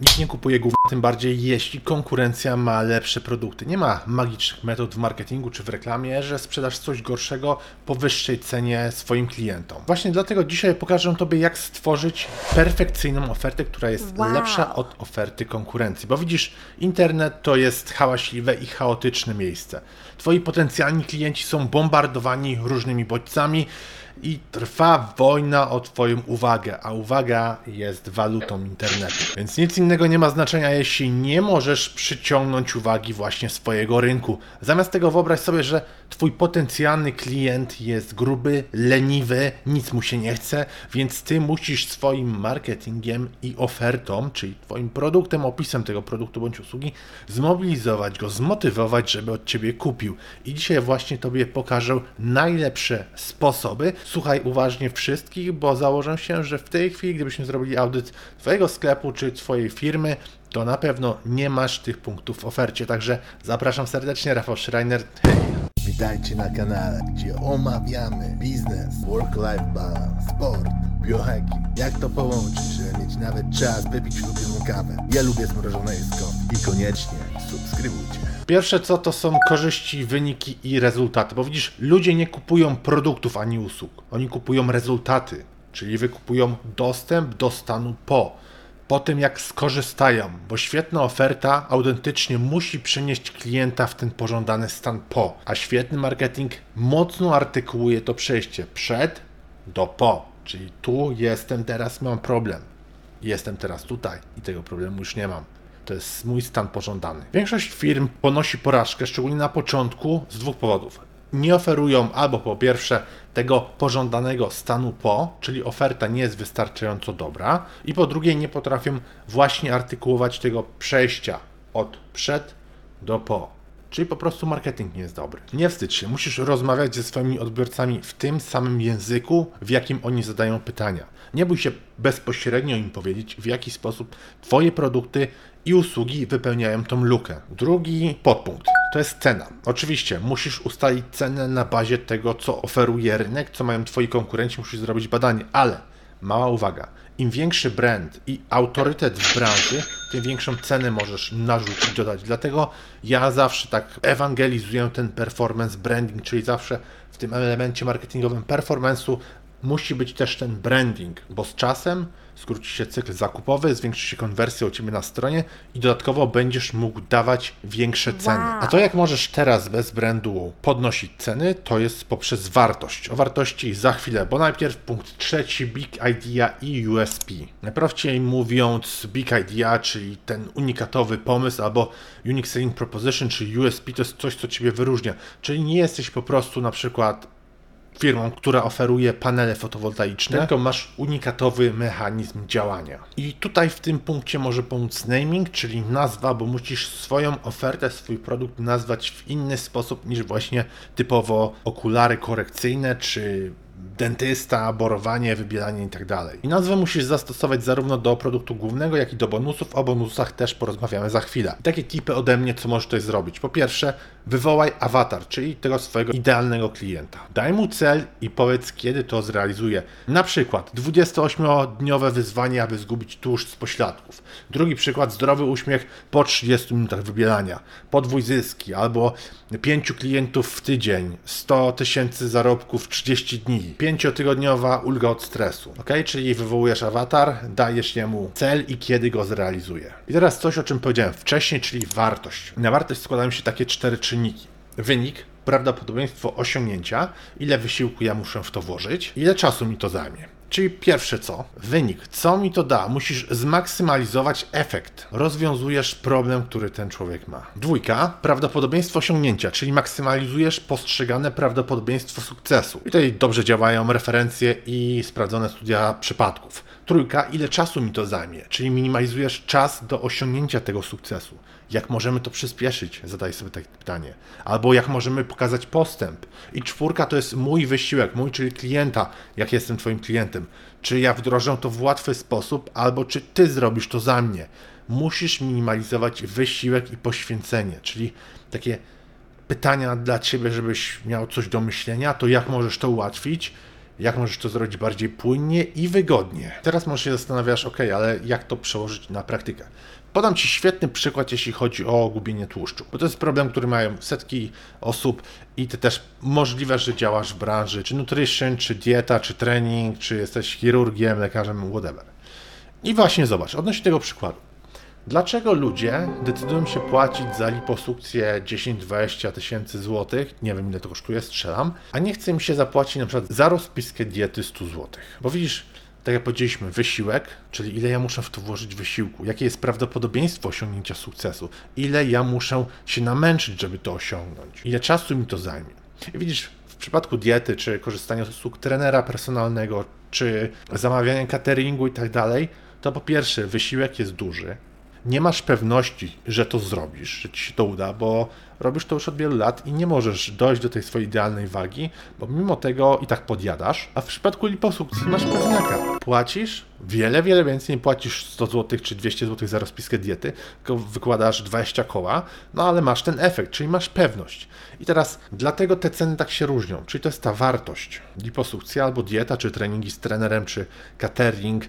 Nikt nie kupuje gówna, tym bardziej jeśli konkurencja ma lepsze produkty. Nie ma magicznych metod w marketingu czy w reklamie, że sprzedasz coś gorszego po wyższej cenie swoim klientom. Właśnie dlatego dzisiaj pokażę Tobie, jak stworzyć perfekcyjną ofertę, która jest Wow. lepsza od oferty konkurencji. Bo widzisz, internet to jest hałaśliwe i chaotyczne miejsce. Twoi potencjalni klienci są bombardowani różnymi bodźcami i trwa wojna o Twoją uwagę, a uwaga jest walutą internetu. Więc nic innego nie ma znaczenia, jeśli nie możesz przyciągnąć uwagi właśnie swojego rynku. Zamiast tego wyobraź sobie, że Twój potencjalny klient jest gruby, leniwy, nic mu się nie chce, więc Ty musisz swoim marketingiem i ofertą, czyli Twoim produktem, opisem tego produktu bądź usługi, zmobilizować go, zmotywować, żeby od Ciebie kupił. I dzisiaj właśnie Tobie pokażę najlepsze sposoby. Słuchaj uważnie wszystkich, bo założę się, że w tej chwili, gdybyśmy zrobili audyt Twojego sklepu czy Twojej firmy, to na pewno nie masz tych punktów w ofercie. Także zapraszam serdecznie, Rafał Schreiner. Hej! Witajcie na kanale, gdzie omawiamy biznes, work-life balance, sport, biohacking. Jak to połączyć, żeby mieć nawet czas wypić ulubioną kawę. Ja lubię zmrożone jedzko i koniecznie subskrybujcie. Pierwsze co to są korzyści, wyniki i rezultaty. Bo widzisz, ludzie nie kupują produktów ani usług. Oni kupują rezultaty, czyli wykupują dostęp do stanu po. Po tym jak skorzystają, bo świetna oferta autentycznie musi przenieść klienta w ten pożądany stan po. A świetny marketing mocno artykułuje to przejście przed do po. Czyli tu jestem, teraz mam problem. Jestem teraz tutaj i tego problemu już nie mam. To jest mój stan pożądany. Większość firm ponosi porażkę, szczególnie na początku, z dwóch powodów. Nie oferują albo po pierwsze tego pożądanego stanu po, czyli oferta nie jest wystarczająco dobra, i po drugie nie potrafią właśnie artykułować tego przejścia od przed do po. Czyli po prostu marketing nie jest dobry. Nie wstydź się, musisz rozmawiać ze swoimi odbiorcami w tym samym języku, w jakim oni zadają pytania. Nie bój się bezpośrednio im powiedzieć, w jaki sposób Twoje produkty i usługi wypełniają tą lukę. Drugi podpunkt to jest cena. Oczywiście musisz ustalić cenę na bazie tego, co oferuje rynek, co mają Twoi konkurenci, musisz zrobić badanie, ale mała uwaga. Im większy brand i autorytet w branży, tym większą cenę możesz narzucić, dodać. Dlatego ja zawsze tak ewangelizuję ten performance branding, czyli zawsze w tym elemencie marketingowym performance'u musi być też ten branding, bo z czasem skróci się cykl zakupowy, zwiększy się konwersja u Ciebie na stronie i dodatkowo będziesz mógł dawać większe ceny. Wow. A to jak możesz teraz bez brandu podnosić ceny, to jest poprzez wartość. O wartości za chwilę, bo najpierw punkt trzeci, Big Idea i USP. Najprościej mówiąc, Big Idea, czyli ten unikatowy pomysł albo Unique Selling Proposition, czyli USP, to jest coś, co Ciebie wyróżnia. Czyli nie jesteś po prostu na przykład firmą, która oferuje panele fotowoltaiczne, tylko masz unikatowy mechanizm działania. I tutaj w tym punkcie może pomóc naming, czyli nazwa, bo musisz swoją ofertę, swój produkt nazwać w inny sposób niż właśnie typowo okulary korekcyjne czy dentysta, borowanie, wybielanie i tak. I nazwę musisz zastosować zarówno do produktu głównego, jak i do bonusów. O bonusach też porozmawiamy za chwilę. I takie tipy ode mnie, co możesz tutaj zrobić. Po pierwsze, wywołaj awatar, czyli tego swojego idealnego klienta. Daj mu cel i powiedz, kiedy to zrealizuje. Na przykład 28-dniowe wyzwanie, aby zgubić tłuszcz z pośladków. Drugi przykład, zdrowy uśmiech po 30 minutach wybielania. Podwój zyski albo 5 klientów w tydzień, 100 tysięcy zarobków w 30 dni, 5-tygodniowa ulga od stresu. Ok? Czyli wywołujesz awatar, dajesz jemu cel i kiedy go zrealizuje. I teraz coś, o czym powiedziałem wcześniej, czyli wartość. Na wartość składają się takie cztery czynniki. Wynik, prawdopodobieństwo osiągnięcia, ile wysiłku ja muszę w to włożyć, ile czasu mi to zajmie. Czyli pierwsze co? Wynik. Co mi to da? Musisz zmaksymalizować efekt. Rozwiązujesz problem, który ten człowiek ma. Dwójka. Prawdopodobieństwo osiągnięcia, czyli maksymalizujesz postrzegane prawdopodobieństwo sukcesu. I tutaj dobrze działają referencje i sprawdzone studia przypadków. Trójka. Ile czasu mi to zajmie? Czyli minimalizujesz czas do osiągnięcia tego sukcesu. Jak możemy to przyspieszyć? Zadaj sobie takie pytanie. Albo jak możemy pokazać postęp? I czwórka to jest mój wysiłek, mój, czyli klienta, jak jestem Twoim klientem. Czy ja wdrożę to w łatwy sposób, albo czy Ty zrobisz to za mnie? Musisz minimalizować wysiłek i poświęcenie, czyli takie pytania dla Ciebie, żebyś miał coś do myślenia, to jak możesz to ułatwić jak możesz to zrobić bardziej płynnie i wygodnie. Teraz może się zastanawiasz, ok, ale jak to przełożyć na praktykę? Podam Ci świetny przykład, jeśli chodzi o gubienie tłuszczu, bo to jest problem, który mają setki osób i Ty też możliwe, że działasz w branży, czy nutrition, czy dieta, czy trening, czy jesteś chirurgiem, lekarzem, whatever. I właśnie zobacz, odnośnie tego przykładu. Dlaczego ludzie decydują się płacić za liposukcję 10-20 tysięcy złotych, nie wiem ile to kosztuje, strzelam, a nie chce im się zapłacić na przykład za rozpiskę diety 100 złotych? Bo widzisz, tak jak powiedzieliśmy, wysiłek, czyli ile ja muszę w to włożyć wysiłku, jakie jest prawdopodobieństwo osiągnięcia sukcesu, ile ja muszę się namęczyć, żeby to osiągnąć, ile czasu mi to zajmie. I widzisz, w przypadku diety, czy korzystania z usług trenera personalnego, czy zamawiania cateringu i tak dalej, to po pierwsze wysiłek jest duży, nie masz pewności, że to zrobisz, że ci się to uda, bo robisz to już od wielu lat i nie możesz dojść do tej swojej idealnej wagi, bo mimo tego i tak podjadasz, a w przypadku liposukcji masz pewniaka. Płacisz wiele, wiele więcej, nie płacisz 100 zł czy 200 zł za rozpiskę diety, tylko wykładasz 20 koła, no ale masz ten efekt, czyli masz pewność. I teraz dlatego te ceny tak się różnią, czyli to jest ta wartość. Liposukcja albo dieta, czy treningi z trenerem, czy catering,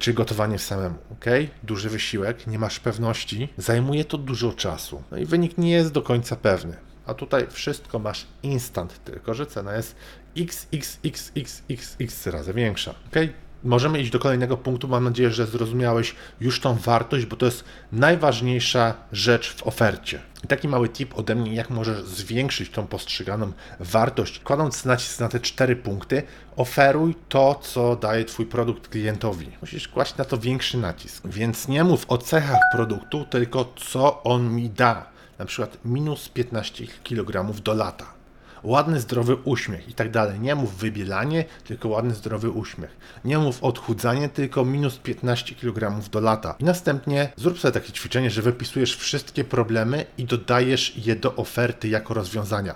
czy gotowanie samemu, ok? Duży wysiłek, nie masz pewności, zajmuje to dużo czasu. No i wynik nie jest do końca pewny. A tutaj wszystko masz instant, tylko że cena jest xxxxx razy większa, ok? Możemy iść do kolejnego punktu. Mam nadzieję, że zrozumiałeś już tą wartość, bo to jest najważniejsza rzecz w ofercie. Taki mały tip ode mnie, jak możesz zwiększyć tą postrzeganą wartość, kładąc nacisk na te cztery punkty, oferuj to, co daje Twój produkt klientowi. Musisz kłaść na to większy nacisk. Więc nie mów o cechach produktu, tylko co on mi da. Na przykład minus 15 kg do lata ładny, zdrowy uśmiech i tak dalej. Nie mów wybielanie, tylko ładny, zdrowy uśmiech. Nie mów odchudzanie, tylko minus 15 kg do lata. I następnie zrób sobie takie ćwiczenie, że wypisujesz wszystkie problemy i dodajesz je do oferty jako rozwiązania.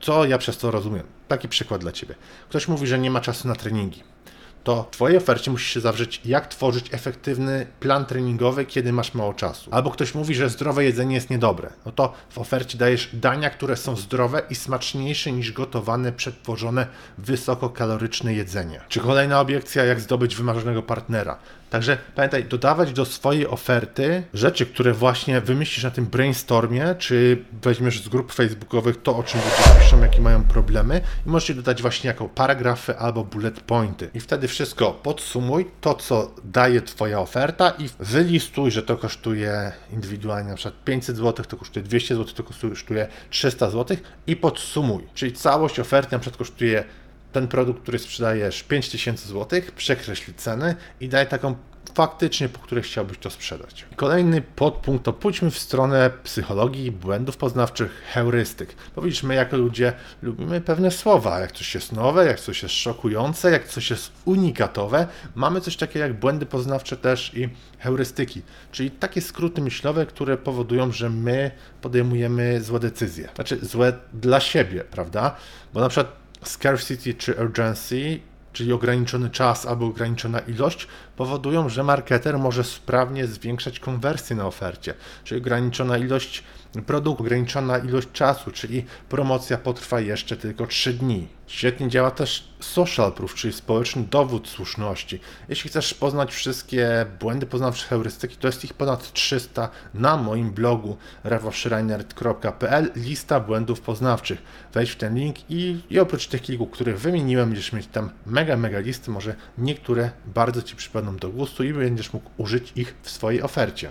Co ja przez to rozumiem? Taki przykład dla Ciebie. Ktoś mówi, że nie ma czasu na treningi to w Twojej ofercie musi się zawrzeć, jak tworzyć efektywny plan treningowy, kiedy masz mało czasu. Albo ktoś mówi, że zdrowe jedzenie jest niedobre. No to w ofercie dajesz dania, które są zdrowe i smaczniejsze niż gotowane, przetworzone, wysokokaloryczne jedzenie. Czy kolejna obiekcja, jak zdobyć wymarzonego partnera. Także pamiętaj, dodawać do swojej oferty rzeczy, które właśnie wymyślisz na tym brainstormie, czy weźmiesz z grup facebookowych to, o czym ludzie piszą, jakie mają problemy i możesz dodać właśnie jako paragrafy albo bullet pointy. I wtedy wszystko podsumuj, to co daje Twoja oferta i wylistuj, że to kosztuje indywidualnie na przykład 500 zł, to kosztuje 200 zł, to kosztuje 300 zł i podsumuj. Czyli całość oferty na przykład kosztuje ten produkt, który sprzedajesz 5000 zł, przekreśl cenę i daj taką faktycznie, po której chciałbyś to sprzedać. Kolejny podpunkt to pójdźmy w stronę psychologii, błędów poznawczych, heurystyk. Bo widzisz, my jako ludzie lubimy pewne słowa. Jak coś jest nowe, jak coś jest szokujące, jak coś jest unikatowe, mamy coś takiego jak błędy poznawcze też i heurystyki, czyli takie skróty myślowe, które powodują, że my podejmujemy złe decyzje. Znaczy złe dla siebie, prawda? Bo na przykład scarcity czy urgency, czyli ograniczony czas albo ograniczona ilość, powodują, że marketer może sprawnie zwiększać konwersję na ofercie, czyli ograniczona ilość produktu, ograniczona ilość czasu, czyli promocja potrwa jeszcze tylko 3 dni. Świetnie działa też social proof, czyli społeczny dowód słuszności. Jeśli chcesz poznać wszystkie błędy poznawcze heurystyki, to jest ich ponad 300 na moim blogu rafałschreiner.pl lista błędów poznawczych. Wejdź w ten link i, i oprócz tych kilku, których wymieniłem, będziesz mieć tam mega, mega listy, może niektóre bardzo Ci przypadną do gustu i będziesz mógł użyć ich w swojej ofercie.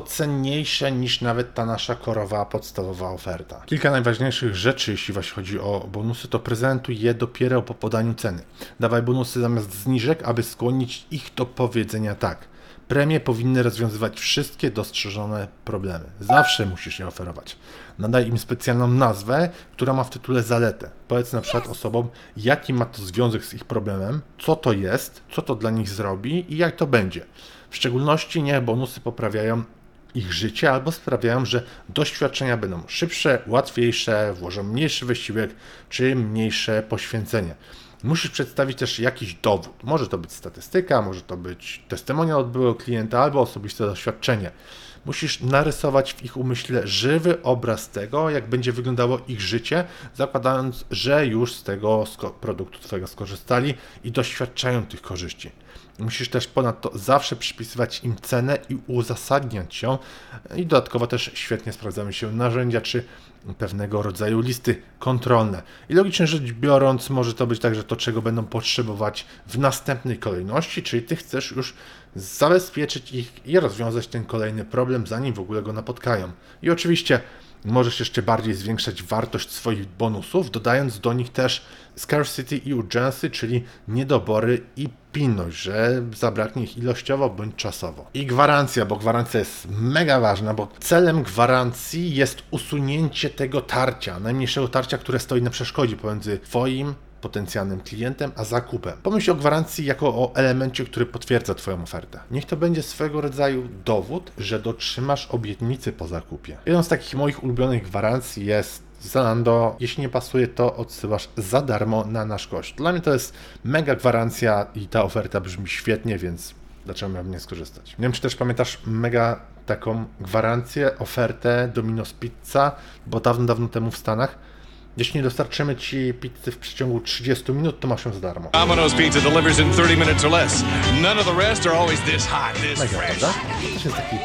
cenniejsze niż nawet ta nasza korowa podstawowa oferta. Kilka najważniejszych rzeczy, jeśli właśnie chodzi o bonusy, to prezentuj je dopiero po podaniu ceny. Dawaj bonusy zamiast zniżek, aby skłonić ich do powiedzenia tak. Premie powinny rozwiązywać wszystkie dostrzeżone problemy. Zawsze musisz je oferować. Nadaj im specjalną nazwę, która ma w tytule zaletę. Powiedz na przykład osobom, jaki ma to związek z ich problemem, co to jest, co to dla nich zrobi i jak to będzie. W szczególności niech bonusy poprawiają ich życie albo sprawiają, że doświadczenia będą szybsze, łatwiejsze, włożą mniejszy wysiłek czy mniejsze poświęcenie. Musisz przedstawić też jakiś dowód. Może to być statystyka, może to być testymonial od byłego klienta albo osobiste doświadczenie. Musisz narysować w ich umyśle żywy obraz tego, jak będzie wyglądało ich życie, zakładając, że już z tego produktu Twojego skorzystali i doświadczają tych korzyści. Musisz też ponadto zawsze przypisywać im cenę i uzasadniać ją. I dodatkowo też świetnie sprawdzają się narzędzia czy pewnego rodzaju listy kontrolne. I logicznie rzecz biorąc, może to być tak, że to, czego będą potrzebować w następnej kolejności, czyli ty chcesz już zabezpieczyć ich i rozwiązać ten kolejny problem, zanim w ogóle go napotkają. I oczywiście możesz jeszcze bardziej zwiększać wartość swoich bonusów, dodając do nich też scarcity i urgency, czyli niedobory i pilność, że zabraknie ich ilościowo bądź czasowo. I gwarancja, bo gwarancja jest mega ważna, bo celem gwarancji jest usunięcie tego tarcia, najmniejszego tarcia, które stoi na przeszkodzie pomiędzy Twoim potencjalnym klientem, a zakupem. Pomyśl o gwarancji jako o elemencie, który potwierdza Twoją ofertę. Niech to będzie swego rodzaju dowód, że dotrzymasz obietnicy po zakupie. Jedną z takich moich ulubionych gwarancji jest Zalando, jeśli nie pasuje, to odsyłasz za darmo na nasz koszt. Dla mnie to jest mega gwarancja i ta oferta brzmi świetnie, więc dlaczego miałbym nie skorzystać? Nie wiem, czy też pamiętasz mega taką gwarancję, ofertę Domino's Pizza, bo dawno, dawno temu w Stanach jeśli nie dostarczymy Ci pizzy w przeciągu 30 minut, to masz ją za darmo. Domino's Pizza delivers in 30 minutes or less. None of the rest are always this hot, this Mega, fresh. prawda? To też jest taki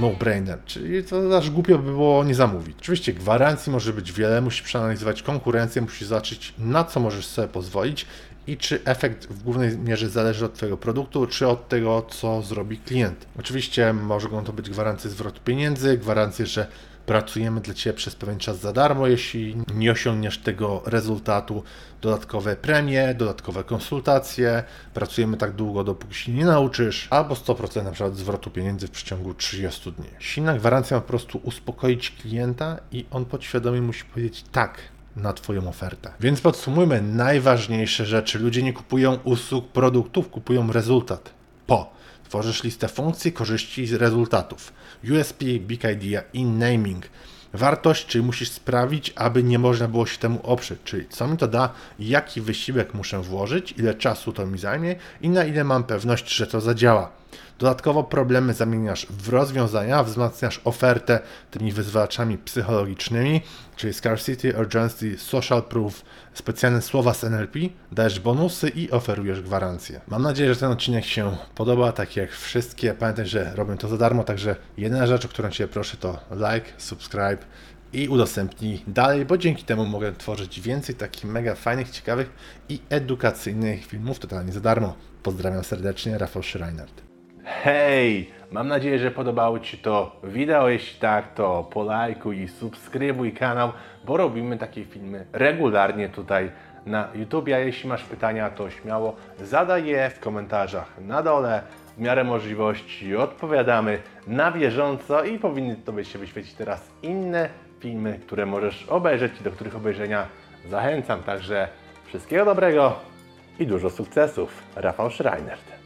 no-brainer, czyli to aż głupio by było nie zamówić. Oczywiście gwarancji może być wiele, musisz przeanalizować konkurencję, musisz zobaczyć na co możesz sobie pozwolić i czy efekt w głównej mierze zależy od Twojego produktu, czy od tego, co zrobi klient. Oczywiście mogą to być gwarancje zwrotu pieniędzy, gwarancje, że pracujemy dla Ciebie przez pewien czas za darmo, jeśli nie osiągniesz tego rezultatu, dodatkowe premie, dodatkowe konsultacje, pracujemy tak długo, dopóki się nie nauczysz, albo 100% na przykład zwrotu pieniędzy w przeciągu 30 dni. Silna gwarancja ma po prostu uspokoić klienta i on podświadomie musi powiedzieć tak, na Twoją ofertę. Więc podsumujmy najważniejsze rzeczy. Ludzie nie kupują usług, produktów, kupują rezultat. Po. Tworzysz listę funkcji, korzyści i rezultatów. USP, Big Idea i Naming. Wartość, czyli musisz sprawić, aby nie można było się temu oprzeć, czyli co mi to da, jaki wysiłek muszę włożyć, ile czasu to mi zajmie i na ile mam pewność, że to zadziała. Dodatkowo problemy zamieniasz w rozwiązania, wzmacniasz ofertę tymi wyzwalaczami psychologicznymi, czyli scarcity, urgency, social proof, specjalne słowa z NLP, dajesz bonusy i oferujesz gwarancję. Mam nadzieję, że ten odcinek się podoba, tak jak wszystkie. Pamiętaj, że robię to za darmo, także jedyna rzecz, o którą Cię proszę to like, subscribe i udostępnij dalej, bo dzięki temu mogę tworzyć więcej takich mega fajnych, ciekawych i edukacyjnych filmów totalnie za darmo. Pozdrawiam serdecznie, Rafał Schreinert. Hej! Mam nadzieję, że podobało Ci to wideo. Jeśli tak, to polajkuj i subskrybuj kanał, bo robimy takie filmy regularnie tutaj na YouTube. A jeśli masz pytania, to śmiało zadaj je w komentarzach na dole. W miarę możliwości odpowiadamy na bieżąco i powinny Tobie się wyświecić teraz inne filmy, które możesz obejrzeć i do których obejrzenia zachęcam. Także wszystkiego dobrego i dużo sukcesów. Rafał Schreinert.